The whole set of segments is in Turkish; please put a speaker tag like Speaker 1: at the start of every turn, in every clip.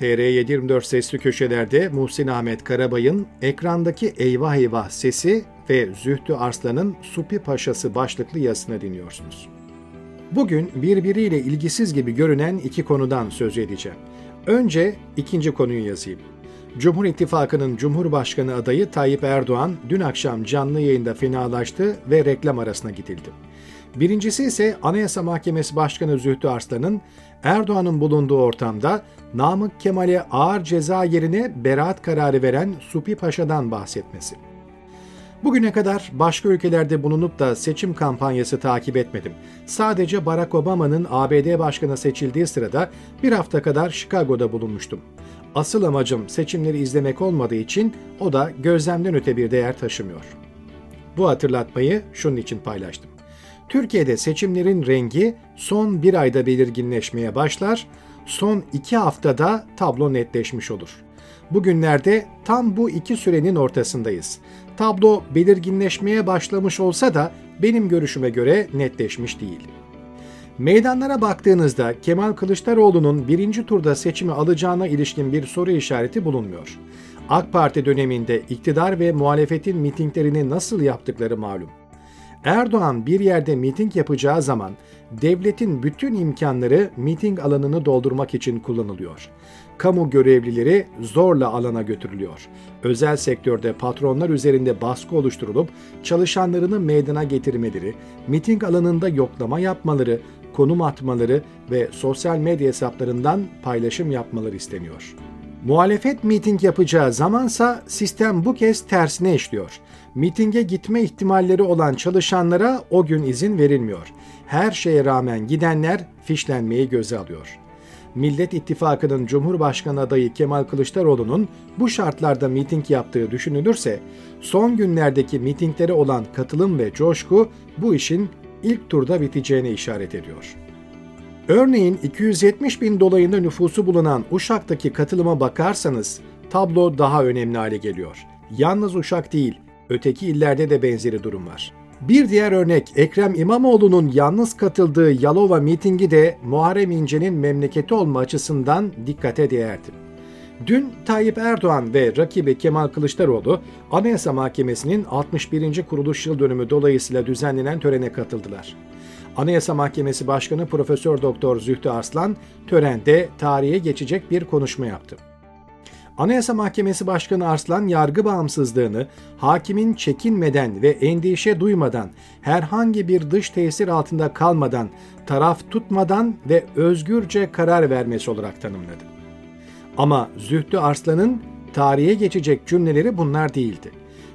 Speaker 1: TR724 sesli köşelerde Muhsin Ahmet Karabay'ın ekrandaki eyvah eyvah sesi ve Zühtü Arslan'ın Supi Paşası başlıklı yazısını dinliyorsunuz. Bugün birbiriyle ilgisiz gibi görünen iki konudan söz edeceğim. Önce ikinci konuyu yazayım. Cumhur İttifakı'nın Cumhurbaşkanı adayı Tayyip Erdoğan dün akşam canlı yayında fenalaştı ve reklam arasına gidildi. Birincisi ise Anayasa Mahkemesi Başkanı Zühtü Arslan'ın Erdoğan'ın bulunduğu ortamda Namık Kemal'e ağır ceza yerine beraat kararı veren Supi Paşa'dan bahsetmesi. Bugüne kadar başka ülkelerde bulunup da seçim kampanyası takip etmedim. Sadece Barack Obama'nın ABD başkanı seçildiği sırada bir hafta kadar Chicago'da bulunmuştum. Asıl amacım seçimleri izlemek olmadığı için o da gözlemden öte bir değer taşımıyor. Bu hatırlatmayı şunun için paylaştım. Türkiye'de seçimlerin rengi son bir ayda belirginleşmeye başlar, son iki haftada tablo netleşmiş olur. Bugünlerde tam bu iki sürenin ortasındayız. Tablo belirginleşmeye başlamış olsa da benim görüşüme göre netleşmiş değil. Meydanlara baktığınızda Kemal Kılıçdaroğlu'nun birinci turda seçimi alacağına ilişkin bir soru işareti bulunmuyor. AK Parti döneminde iktidar ve muhalefetin mitinglerini nasıl yaptıkları malum. Erdoğan bir yerde miting yapacağı zaman devletin bütün imkanları miting alanını doldurmak için kullanılıyor. Kamu görevlileri zorla alana götürülüyor. Özel sektörde patronlar üzerinde baskı oluşturulup çalışanlarını meydana getirmeleri, miting alanında yoklama yapmaları, konum atmaları ve sosyal medya hesaplarından paylaşım yapmaları isteniyor. Muhalefet miting yapacağı zamansa sistem bu kez tersine işliyor. Mitinge gitme ihtimalleri olan çalışanlara o gün izin verilmiyor. Her şeye rağmen gidenler fişlenmeyi göze alıyor. Millet İttifakı'nın Cumhurbaşkanı adayı Kemal Kılıçdaroğlu'nun bu şartlarda miting yaptığı düşünülürse, son günlerdeki mitinglere olan katılım ve coşku bu işin ilk turda biteceğine işaret ediyor. Örneğin 270 bin dolayında nüfusu bulunan Uşak'taki katılıma bakarsanız tablo daha önemli hale geliyor. Yalnız Uşak değil, öteki illerde de benzeri durum var. Bir diğer örnek Ekrem İmamoğlu'nun yalnız katıldığı Yalova mitingi de Muharrem İnce'nin memleketi olma açısından dikkate değerdi. Dün Tayyip Erdoğan ve rakibi Kemal Kılıçdaroğlu Anayasa Mahkemesi'nin 61. kuruluş yıl dönümü dolayısıyla düzenlenen törene katıldılar. Anayasa Mahkemesi Başkanı Profesör Doktor Zühtü Arslan törende tarihe geçecek bir konuşma yaptı. Anayasa Mahkemesi Başkanı Arslan yargı bağımsızlığını hakimin çekinmeden ve endişe duymadan, herhangi bir dış tesir altında kalmadan, taraf tutmadan ve özgürce karar vermesi olarak tanımladı. Ama Zühtü Arslan'ın tarihe geçecek cümleleri bunlar değildi.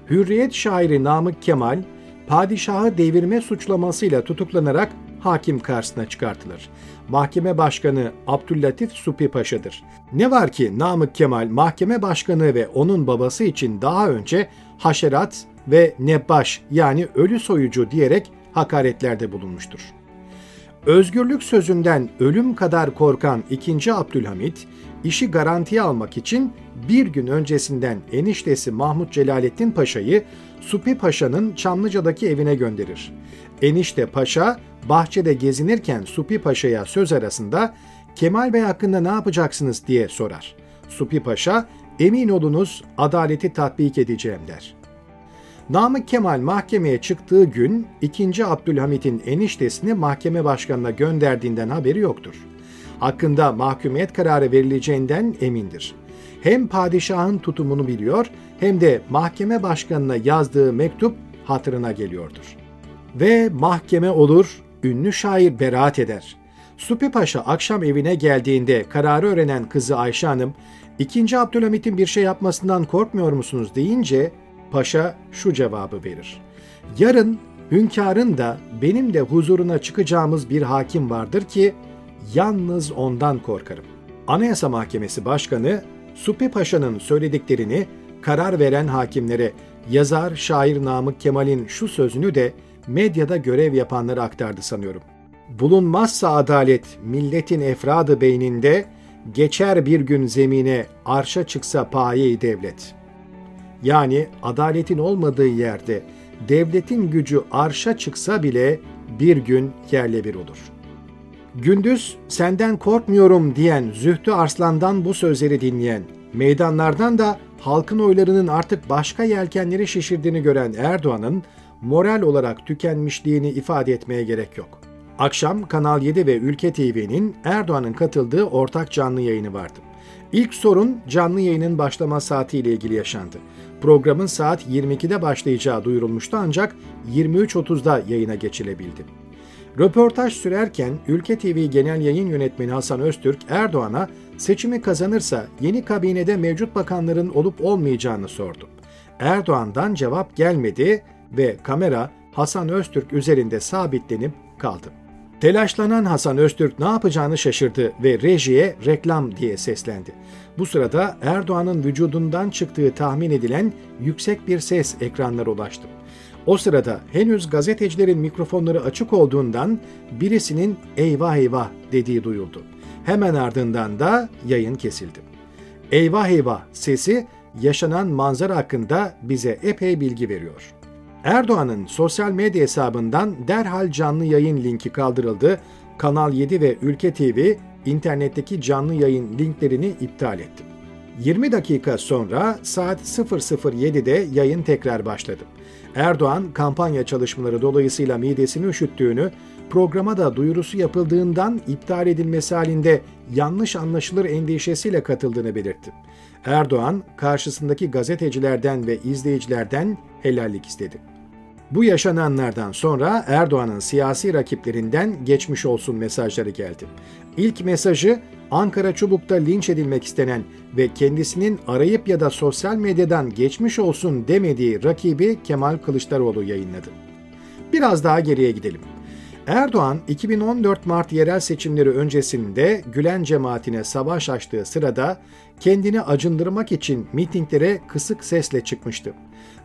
Speaker 1: Hürriyet şairi Namık Kemal, padişahı devirme suçlamasıyla tutuklanarak hakim karşısına çıkartılır. Mahkeme Başkanı Abdüllatif Supi Paşa'dır. Ne var ki Namık Kemal mahkeme başkanı ve onun babası için daha önce haşerat ve nebbaş yani ölü soyucu diyerek hakaretlerde bulunmuştur. Özgürlük sözünden ölüm kadar korkan 2. Abdülhamit, işi garantiye almak için bir gün öncesinden eniştesi Mahmut Celalettin Paşa'yı Supi Paşa'nın Çamlıca'daki evine gönderir. Enişte Paşa bahçede gezinirken Supi Paşa'ya söz arasında Kemal Bey hakkında ne yapacaksınız diye sorar. Supi Paşa, emin olunuz adaleti tatbik edeceğim der. Namık Kemal mahkemeye çıktığı gün 2. Abdülhamit'in eniştesini mahkeme başkanına gönderdiğinden haberi yoktur. Hakkında mahkumiyet kararı verileceğinden emindir. Hem padişahın tutumunu biliyor hem de mahkeme başkanına yazdığı mektup hatırına geliyordur. Ve mahkeme olur, ünlü şair beraat eder. Supi Paşa akşam evine geldiğinde kararı öğrenen kızı Ayşe Hanım, ikinci Abdülhamit'in bir şey yapmasından korkmuyor musunuz deyince Paşa şu cevabı verir. Yarın hünkârın da benim de huzuruna çıkacağımız bir hakim vardır ki yalnız ondan korkarım. Anayasa Mahkemesi Başkanı Supi Paşa'nın söylediklerini karar veren hakimlere yazar şair Namık Kemal'in şu sözünü de medyada görev yapanlara aktardı sanıyorum. Bulunmazsa adalet milletin efradı beyninde, geçer bir gün zemine arşa çıksa paye devlet. Yani adaletin olmadığı yerde devletin gücü arşa çıksa bile bir gün yerle bir olur. Gündüz senden korkmuyorum diyen Zühtü Arslan'dan bu sözleri dinleyen, meydanlardan da halkın oylarının artık başka yelkenleri şişirdiğini gören Erdoğan'ın moral olarak tükenmişliğini ifade etmeye gerek yok. Akşam Kanal 7 ve Ülke TV'nin Erdoğan'ın katıldığı ortak canlı yayını vardı. İlk sorun canlı yayının başlama saatiyle ilgili yaşandı. Programın saat 22'de başlayacağı duyurulmuştu ancak 23.30'da yayına geçilebildi. Röportaj sürerken Ülke TV Genel Yayın Yönetmeni Hasan Öztürk Erdoğan'a seçimi kazanırsa yeni kabinede mevcut bakanların olup olmayacağını sordu. Erdoğan'dan cevap gelmedi ve kamera Hasan Öztürk üzerinde sabitlenip kaldı. Telaşlanan Hasan Öztürk ne yapacağını şaşırdı ve rejiye reklam diye seslendi. Bu sırada Erdoğan'ın vücudundan çıktığı tahmin edilen yüksek bir ses ekranlara ulaştı. O sırada henüz gazetecilerin mikrofonları açık olduğundan birisinin eyvah eyvah dediği duyuldu. Hemen ardından da yayın kesildi. Eyvah eyvah sesi yaşanan manzara hakkında bize epey bilgi veriyor. Erdoğan'ın sosyal medya hesabından derhal canlı yayın linki kaldırıldı. Kanal 7 ve Ülke TV internetteki canlı yayın linklerini iptal etti. 20 dakika sonra saat 00.07'de yayın tekrar başladı. Erdoğan kampanya çalışmaları dolayısıyla midesini üşüttüğünü, programa da duyurusu yapıldığından iptal edilmesi halinde yanlış anlaşılır endişesiyle katıldığını belirtti. Erdoğan karşısındaki gazetecilerden ve izleyicilerden helallik istedi. Bu yaşananlardan sonra Erdoğan'ın siyasi rakiplerinden geçmiş olsun mesajları geldi. İlk mesajı Ankara Çubuk'ta linç edilmek istenen ve kendisinin arayıp ya da sosyal medyadan geçmiş olsun demediği rakibi Kemal Kılıçdaroğlu yayınladı. Biraz daha geriye gidelim. Erdoğan 2014 Mart yerel seçimleri öncesinde Gülen cemaatine savaş açtığı sırada kendini acındırmak için mitinglere kısık sesle çıkmıştı.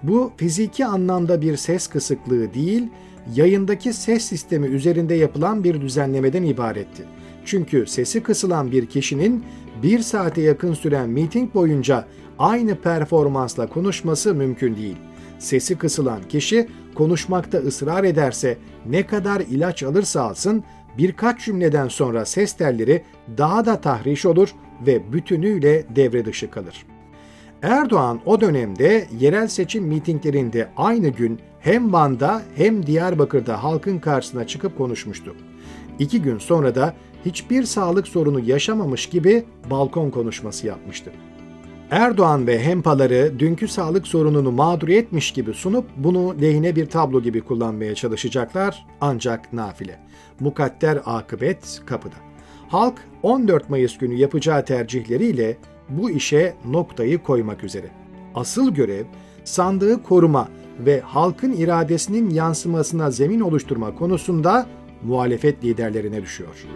Speaker 1: Bu fiziki anlamda bir ses kısıklığı değil, yayındaki ses sistemi üzerinde yapılan bir düzenlemeden ibaretti. Çünkü sesi kısılan bir kişinin bir saate yakın süren miting boyunca aynı performansla konuşması mümkün değil. Sesi kısılan kişi konuşmakta ısrar ederse ne kadar ilaç alırsa alsın birkaç cümleden sonra ses telleri daha da tahriş olur ve bütünüyle devre dışı kalır. Erdoğan o dönemde yerel seçim mitinglerinde aynı gün hem Van'da hem Diyarbakır'da halkın karşısına çıkıp konuşmuştu. İki gün sonra da hiçbir sağlık sorunu yaşamamış gibi balkon konuşması yapmıştı. Erdoğan ve hempaları dünkü sağlık sorununu mağdur etmiş gibi sunup bunu lehine bir tablo gibi kullanmaya çalışacaklar ancak nafile. Mukadder akıbet kapıda. Halk 14 Mayıs günü yapacağı tercihleriyle bu işe noktayı koymak üzere. Asıl görev sandığı koruma ve halkın iradesinin yansımasına zemin oluşturma konusunda muhalefet liderlerine düşüyor.